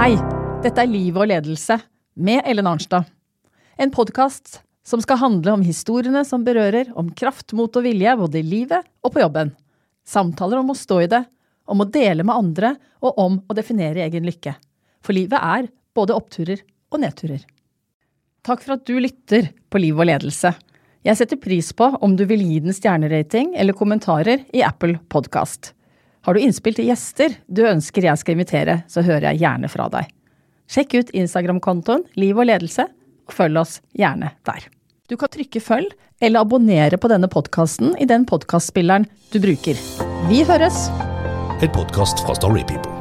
Dette er Liv og ledelse med Ellen Arnstad. En podkast som skal handle om historiene som berører, om kraft, mot og vilje både i livet og på jobben. Samtaler om å stå i det, om å dele med andre og om å definere egen lykke. For livet er både oppturer og nedturer. Takk for at du lytter på Liv og ledelse. Jeg setter pris på om du vil gi den stjernerating eller kommentarer i Apple Podkast. Har du innspill til gjester du ønsker jeg skal invitere, så hører jeg gjerne fra deg. Sjekk ut Instagram-kontoen Liv og ledelse, og følg oss gjerne der. Du kan trykke følg eller abonnere på denne podkasten i den podkastspilleren du bruker. Vi høres! En podkast fra Storypeople.